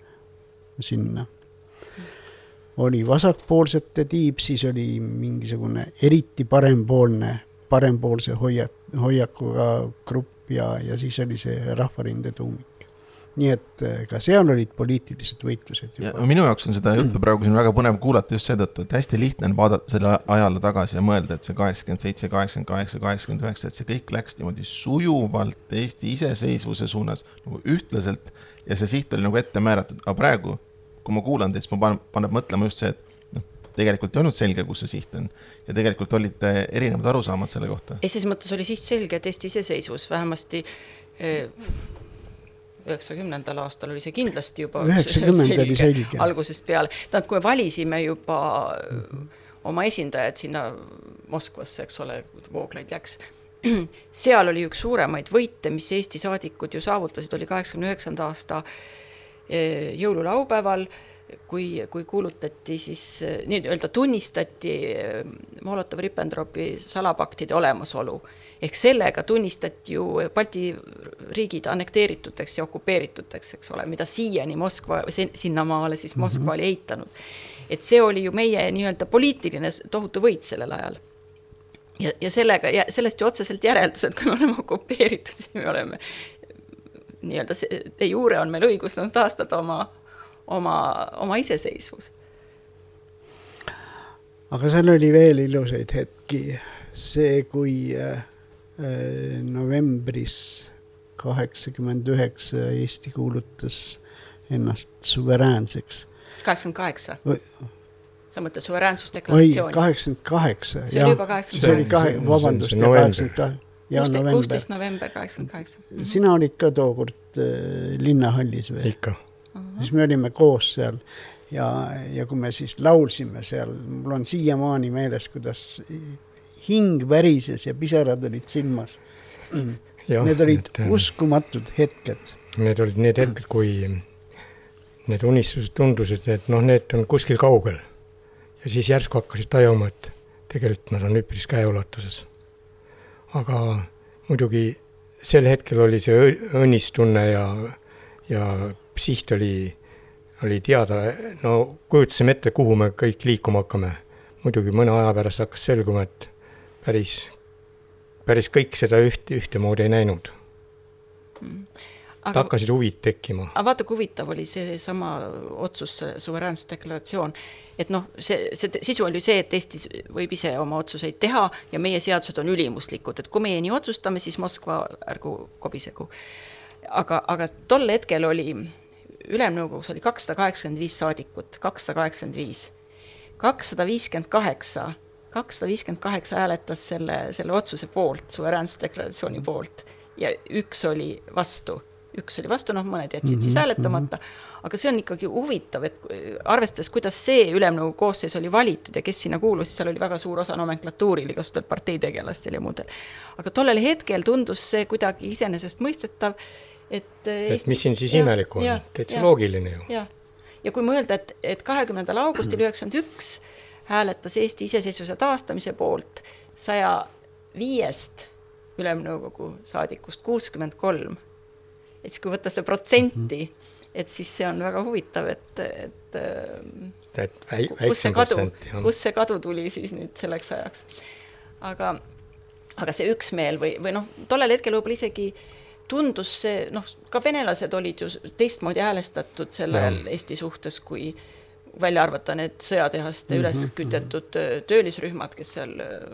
sinna. oli vasakpoolsete tiib, siis oli mingisugune eriti parempoolne, parempoolse hoia-, hoiakuga grupp ja, ja siis oli see Rahvarinde tuumik nii et ka seal olid poliitilised võitlused juba. minu jaoks on seda [CLEARS THROAT] juttu praegu siin väga põnev kuulata just seetõttu, et hästi lihtne on vaadata selle ajale tagasi ja mõelda, et see kaheksakümmend seitse, kaheksakümmend kaheksa, kaheksakümmend üheksa, et see kõik läks niimoodi sujuvalt Eesti iseseisvuse suunas nagu ühtlaselt ja see siht oli nagu ette määratud, aga praegu, kui ma kuulan teid, siis ma panen, paneb mõtlema just see, et tegelikult ei olnud selge, kus see siht on. ja tegelikult olid erinevad arusaamad selle kohta. ses mõttes oli siht selge, et Eesti iseseisvus vähemasti eh, üheksakümnendal aastal oli see kindlasti juba üheksakümmend oli selge. algusest peale, tähendab, kui me valisime juba oma esindajad sinna Moskvasse, eks ole, Vooglaid läks. [CLEARS THROAT] seal oli üks suuremaid võite, mis Eesti saadikud ju saavutasid, oli kaheksakümne üheksanda aasta jõululaupäeval, kui, kui kuulutati siis, nii-öelda tunnistati eh, Molotov-Ribbentropi salapaktide olemasolu ehk sellega tunnistati ju Balti riigid annekteerituteks ja okupeerituteks, eks ole, mida siiani Moskva, sinnamaale siis Moskva mm -hmm. oli eitanud. et see oli ju meie nii-öelda poliitiline tohutu võit sellel ajal. ja, ja sellega ja sellest ju otseselt järeldused, kui me oleme okupeeritud, siis me oleme nii-öelda see, de jure on meil õigus taastada oma, oma, oma iseseisvus. aga seal oli veel ilusaid hetki, see, kui äh Äh, novembris kaheksakümmend üheksa Eesti kuulutas ennast suveräänseks. kaheksakümmend kaheksa? sa mõtled suveräänsusdeklaratsiooni? oi, kaheksakümmend kaheksa. see oli juba kaheksakümmend kaheksa. see oli kahe, vabandust, kaheksakümmend kaheksa. kuusteist november kaheksakümmend kaheksa. Sina olid ka tookord äh, linnahallis või? ikka. Siis me olime koos seal ja, ja kui me siis laulsime seal, mul on siiamaani meeles, kuidas hing värises ja pisarad olid silmas. Need olid need, äh, uskumatud hetked. Need olid need hetked, kui need unistused tundusid, et noh, need on kuskil kaugel. ja siis järsku hakkasid tajuma, et tegelikult nad on üpris käeulatuses. aga muidugi sel hetkel oli see õnnistunne ja, ja siht oli, oli teada, no kujutasime ette, kuhu me kõik liikuma hakkame. muidugi mõne aja pärast hakkas selguma, et päris, päris kõik seda üht, ühtemoodi ei näinud mm.. Aga, hakkasid huvid tekkima. aga vaata, kui huvitav oli seesama otsus, suveräänsusdeklaratsioon, et noh, see, see sisu oli see, et Eesti võib ise oma otsuseid teha ja meie seadused on ülimuslikud, et kui meie nii otsustame, siis Moskva ärgu kobisegu. aga, aga tol hetkel oli, Ülemnõukogus oli kakssada kaheksakümmend viis saadikut, kakssada kaheksakümmend viis. kakssada viiskümmend kaheksa kakssada viiskümmend kaheksa hääletas selle, selle otsuse poolt, suveräänsusdeklaratsiooni poolt ja üks oli vastu, üks oli vastu, noh, mõned jätsid mm -hmm, siis mhm, hääletamata mm, -hmm. aga see on ikkagi huvitav, et arvestades, kuidas see ülemnõukogu koosseis oli valitud ja kes sinna kuulus, seal oli väga suur osa nomenklatuuril, igasugustel parteitegelastel ja muudel. aga tollel hetkel tundus see kuidagi iseenesestmõistetav, et Eesti... et mis siin siis imelikku on, täitsa loogiline ju. jah, ja kui mõelda, et, et kahekümnendal augustil üheksakümmend üks hääletas Eesti iseseisvuse taastamise poolt saja viiest ülemnõukogu saadikust kuuskümmend kolm. et siis, kui võtta seda protsenti, mhm. et siis see on väga huvitav, et, et et väi-, väiksem protsent, jah. kust see kadu tuli siis nüüd selleks ajaks. aga, aga see üksmeel või, või noh, tollel hetkel võib-olla isegi tundus see, noh, ka venelased olid ju teistmoodi häälestatud sellel ja. Eesti suhtes, kui välja arvata need sõjatehaste mm -hmm. üles kütetud äh, töölisrühmad, kes seal äh,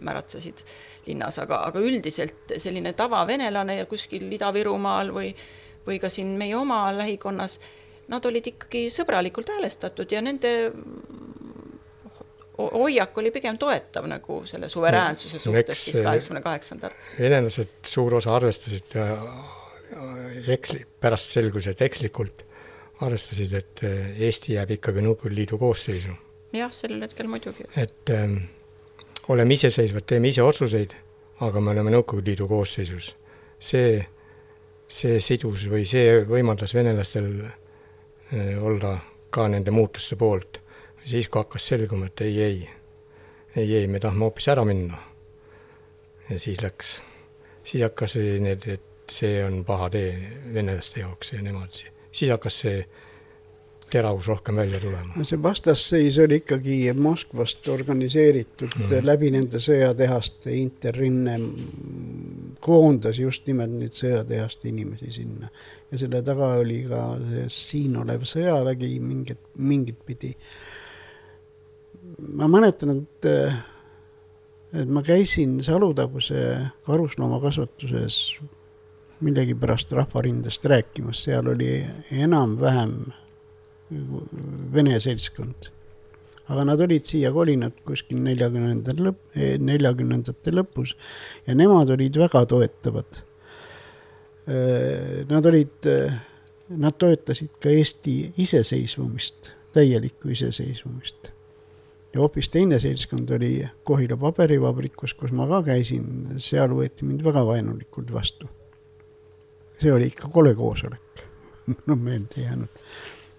märatsesid linnas, aga, aga üldiselt selline tavavenelane ja kuskil Ida-Virumaal või, või ka siin meie oma lähikonnas, nad olid ikkagi sõbralikult häälestatud ja nende hoiak oli pigem toetav nagu selle suveräänsuse suhtes siis kaheksakümne kaheksandal. venelased suur osa arvestasid eksli-, pärast selgus, et ekslikult arvestasid, et eh, Eesti jääb ikkagi Nõukogude Liidu koosseisu. jah, sellel hetkel muidugi. et ähm, oleme iseseisvad, teeme ise otsuseid, aga me oleme Nõukogude Liidu koosseisus. see, see sidus või see võimaldas venelastel äh, olla ka nende muutuste poolt. Siis, kui hakkas selguma, et ei, ei, ei, ei, me tahame hoopis ära minna. ja siis läks, siis hakkas need, et see on paha tee venelaste jaoks ja nemad siis hakkas see teravus rohkem välja tulema. no see vastasseis oli ikkagi Moskvast organiseeritud mm. läbi nende sõjatehaste, Interrinne koondas just nimelt neid sõjatehaste inimesi sinna. ja selle taga oli ka see siin olev sõjavägi mingit, mingit pidi. Ma mäletan, et, et ma käisin Salutaguse karusloomakasvatuses millegipärast Rahvarindest rääkimas, seal oli enam-vähem vene seltskond. aga nad olid siia kolinud kuskil neljakümnendal lõpp, eh, neljakümnendate lõpus ja nemad olid väga toetavad. Eh, nad olid, eh, nad toetasid ka Eesti iseseisvumist, täielikku iseseisvumist. Ja hoopis teine seltskond oli Kohila paberivabrikus, kus ma ka käisin, seal võeti mind väga vaenulikult vastu. see oli ikka kole koosolek [LAUGHS] no meelde jäänud.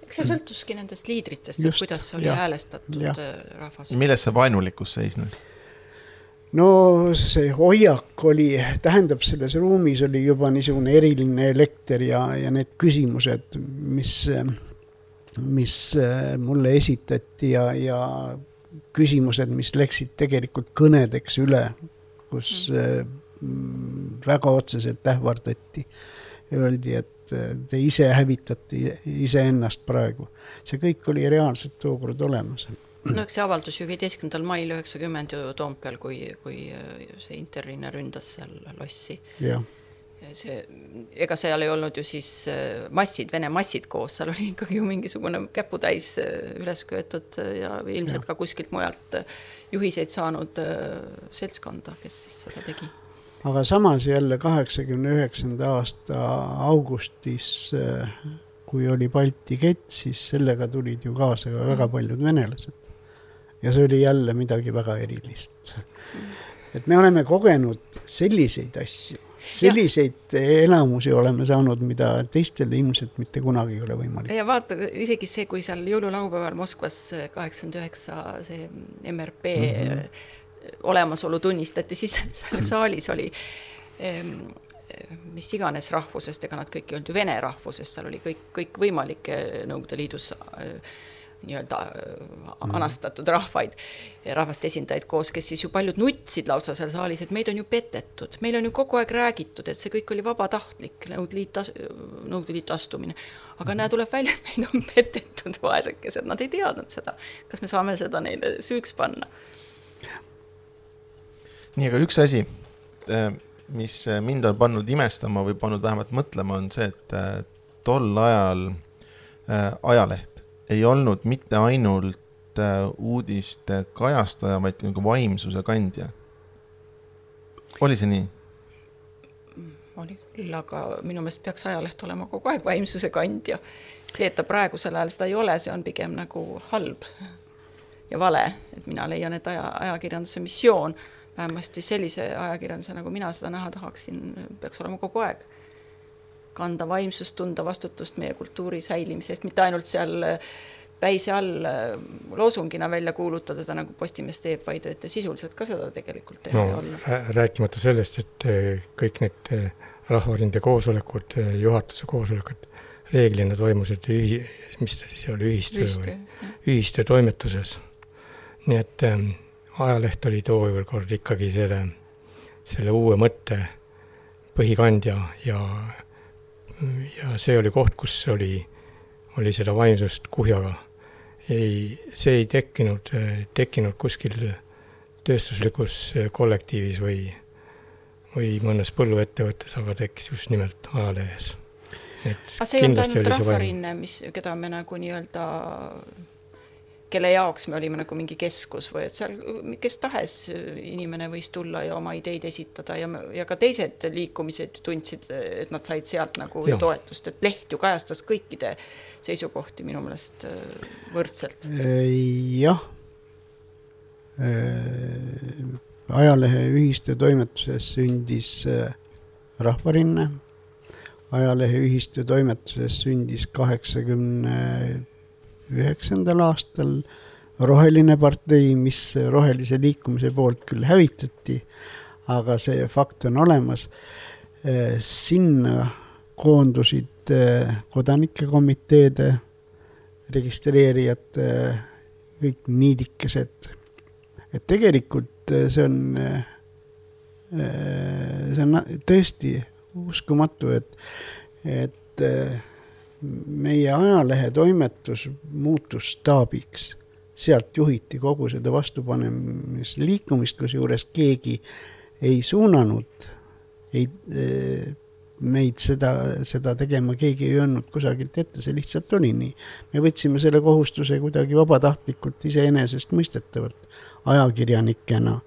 eks see sõltuski nendest liidritest, et kuidas oli ja, häälestatud ja. äh, rahvas. milles see vaenulikkus seisnes? no see hoiak oli, tähendab, selles ruumis oli juba niisugune eriline elekter ja, ja need küsimused, mis, mis äh, mulle esitati ja, ja küsimused, mis läksid tegelikult kõnedeks üle, kus mm. väga otseselt ähvardati. Öeldi, et äh, te ise hävitate iseennast praegu. see kõik oli reaalselt tookord olemas. no eks see avaldus ju viieteistkümnendal mail üheksakümmend ju Toompeal, kui, kui äh, see Interrinne ründas seal lossi. jah see, ega seal ei olnud ju siis äh, massid, Vene massid koos, seal oli ikkagi ju mingisugune käputäis äh, üles köetud äh, ja ilmselt ja. ka kuskilt mujalt juhiseid saanud seltskonda, kes siis seda tegi. aga samas jälle kaheksakümne üheksanda aasta augustis, kui oli Balti kett, siis sellega tulid ju kaasa ka väga paljud venelased. ja see oli jälle midagi väga erilist. et me oleme kogenud selliseid asju selliseid elamusi oleme saanud, mida teistel ilmselt mitte kunagi ei ole võimalik. ja vaata, isegi see, kui seal jõululaupäeval Moskvas kaheksakümmend üheksa see MRP mm -hmm. olemasolu tunnistati, siis [LAUGHS] seal saalis oli mis iganes rahvusest, ega nad kõik ei olnud ju vene rahvusest, seal oli kõik, kõikvõimalikke Nõukogude Liidus äh, nii-öelda äh, anastatud rahvaid, rahvaste esindajaid koos, kes siis ju paljud nutsid lausa seal saalis, et meid on ju petetud, meil on ju kogu aeg räägitud, et see kõik oli vabatahtlik, Nõukogude Liit, Nõukogude Liitu astumine. aga näe, tuleb välja, et meid on petetud, vaesekesed, nad ei teadnud seda. kas me saame seda neile süüks panna? nii, aga üks asi, mis mind on pannud imestama või pannud vähemalt mõtlema, on see, et äh, tol ajal äh, ajaleht ei olnud mitte ainult äh, uudiste kajastaja, vaid ka nagu vaimsuse kandja. oli see nii? oli küll, aga minu meelest peaks ajaleht olema kogu aeg vaimsuse kandja. see, et ta praegusel ajal seda ei ole, see on pigem nagu halb ja vale, et mina leian, et aja, ajakirjanduse missioon, vähemasti sellise ajakirjanduse, nagu mina seda näha tahaksin, peaks olema kogu aeg kanda vaimsust, tunda vastutust meie kultuuri säilimise eest, mitte ainult seal äh, päise all äh, loosungina välja kuulutada seda, nagu Postimees teeb, vaid et sisuliselt ka seda tegelikult teha no, olla. rääkimata sellest, et äh, kõik need rahvarinde koosolekud, juhatuse koosolekud reeglina toimusid ühi-, mis ta siis oli, ühistöö või? ühistöö toimetuses. nii et ähm, ajaleht oli tookord ikkagi selle, selle uue mõtte põhikandja ja ja see oli koht, kus oli, oli seda vaimsust kuhjaga. ei, see ei tekkinud, tekkinud kuskil tööstuslikus kollektiivis või, või mõnes põlluettevõttes, aga tekkis just nimelt ajalehes. aga see ei olnud ainult rahvarinne, mis, keda me nagu nii-öelda kelle jaoks me olime nagu mingi keskus või et seal kes tahes inimene võis tulla ja oma ideid esitada ja, ja ka teised liikumised tundsid, et nad said sealt nagu ja. toetust, et leht ju kajastas kõikide seisukohti minu meelest äh, võrdselt. jah. Äh, ajalehe ühiste toimetuses sündis äh, Rahvarinne, ajalehe ühiste toimetuses sündis kaheksakümne üheksandal aastal roheline partei, mis rohelise liikumise poolt küll hävitati, aga see fakt on olemas. sinna koondusid eh, kodanike komiteede registreerijate kõik niidikesed. et tegelikult eh, see on, eh, see on tõesti uskumatu, et, et meie ajalehe toimetus muutus staabiks, sealt juhiti kogu seda vastupanemisliikumist, kusjuures keegi ei suunanud, ei, meid seda, seda tegema keegi ei öelnud kusagilt ette, see lihtsalt oli nii. me võtsime selle kohustuse kuidagi vabatahtlikult, iseenesestmõistetavalt, ajakirjanikena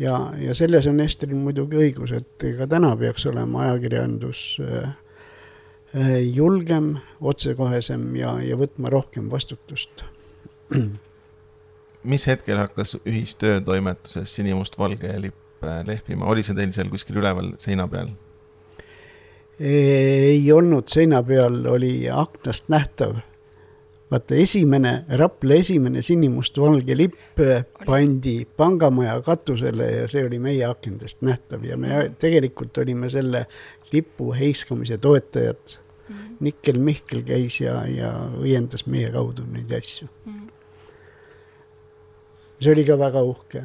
ja, ja selles on Estril muidugi õigus, et ka täna peaks olema ajakirjandus Äh, julgem, otsekohesem ja, ja võtma rohkem vastutust. [CLEARS THROAT] mis hetkel hakkas ühistöötoimetuses sinimustvalge lipp äh, lehvima, oli see teil seal kuskil üleval seina peal? ei olnud seina peal, oli aknast nähtav. vaata, esimene, Rapla esimene sinimustvalge lipp pandi Pangamaja katusele ja see oli meie akendest nähtav ja me tegelikult olime selle lipu heiskamise toetajad. Mm.. Nikkel Mihkel käis ja, ja õiendas meie kaudu neid asju. Mm see oli ka väga uhke.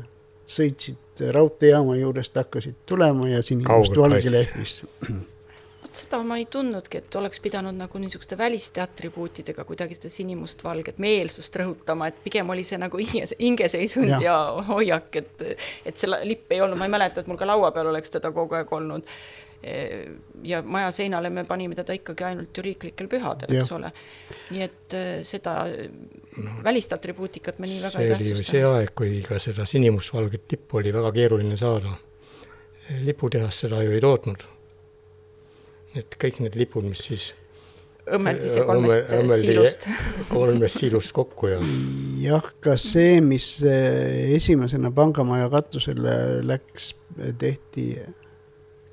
sõitsid raudteejaama juurest, hakkasid tulema ja sinimust valge lehvis. [CLEARS THROAT] vot seda ma ei tundnudki, et oleks pidanud nagu niisuguste väliste atribuutidega kuidagi seda sinimustvalget meelsust rõhutama, et pigem oli see nagu hinges, hingeseisund ja, ja hoiak, et, et see lipp ei olnud, ma ei mäleta, et mul ka laua peal oleks teda kogu aeg olnud ja maja seinale me panime teda ikkagi ainult ju riiklikel pühadel, eks ole. nii et seda no, välist atribuutikat me nii väga ei tähtsustanud. see oli ju see aeg, kui ka seda sinimustvalget lippu oli väga keeruline saada. liputehas seda ju ei tootnud. et kõik need lipud, mis siis õmmeldi see kolmest õmme, siilust [LAUGHS] kolmest siilust kokku ja. jah, ka see, mis esimesena Pangamaja katusele läks, tehti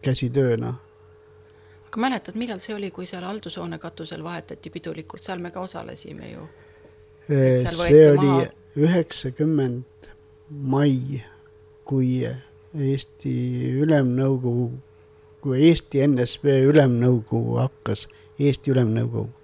käsitööna. aga mäletad, millal see oli, kui seal haldushoone katusel vahetati pidulikult, seal me ka osalesime ju? see oli üheksakümmend mai, kui Eesti Ülemnõukogu, kui Eesti NSV Ülemnõukogu hakkas Eesti Ülemnõukoguks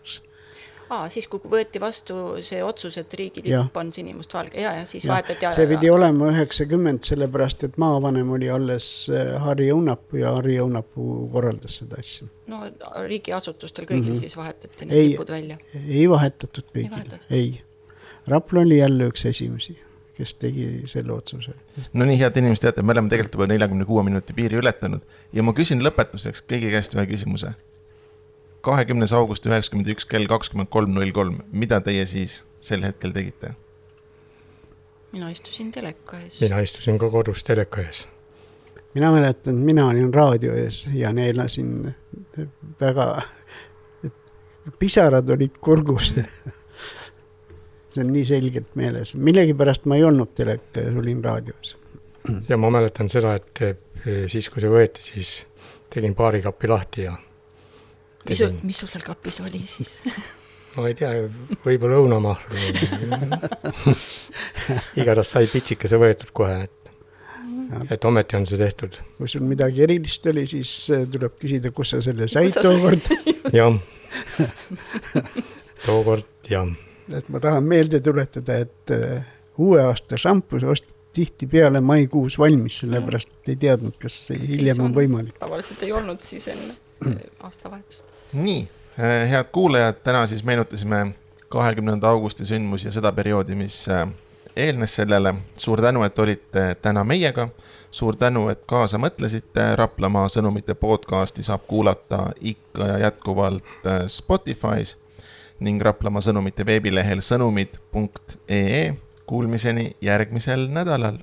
aa, siis kui võeti vastu see otsus, et riigilipp on sinimustvalge ja, ja siis ja. vahetati. see pidi olema üheksakümmend, sellepärast et maavanem oli alles äh, Harri Õunapuu ja Harri Õunapuu korraldas seda asja. no riigiasutustel kõigil mm -hmm. siis vahetati need ei, lipud välja? ei vahetatud kõigil, ei. Rapla oli jälle üks esimesi kes tegi selle otsuse. no nii, head inimesed, teate, me oleme tegelikult juba neljakümne kuue minuti piiri ületanud ja ma küsin lõpetuseks kõigi käest ühe küsimuse kahekümnes august üheksakümmend üks kell kakskümmend kolm null kolm, mida teie siis sel hetkel tegite? mina istusin teleka ees. mina istusin ka kodus teleka ees. mina mäletan, mina olin raadio ees ja neelasin väga, pisarad olid kurgus [LAUGHS] see on nii selgelt meeles, millegipärast ma ei olnud teleka ees, olin raadios. ja ma mäletan seda, et eh, siis, kui see võeti, siis tegin baarikapi lahti ja mis sul, mis sul seal kapis oli siis [LAUGHS] ma ei tea, võib-olla õunamahl [LAUGHS] [LAUGHS] igatahes sai pitsikese võetud kohe, et, et ometi on see tehtud. kui sul midagi erilist oli, siis äh, tuleb küsida, kus sa selle said tookord. jah, tookord jah. et ma tahan meelde tuletada, et uh, uue aasta šampus osteti tihtipeale maikuus valmis, sellepärast et ei teadnud, kas see hiljem on, on võimalik. tavaliselt ei olnud siis enne aastavahetust nii, eh, head kuulajad, täna siis meenutasime kahekümnenda augusti sündmusi ja seda perioodi, mis eh, eelnes sellele. suur tänu, et olite täna meiega. suur tänu, et kaasa mõtlesite. Raplamaa sõnumite podcasti saab kuulata ikka ja jätkuvalt eh, Spotify's ning Raplamaa sõnumite veebilehel sõnumid.ee. Kuulmiseni järgmisel nädalal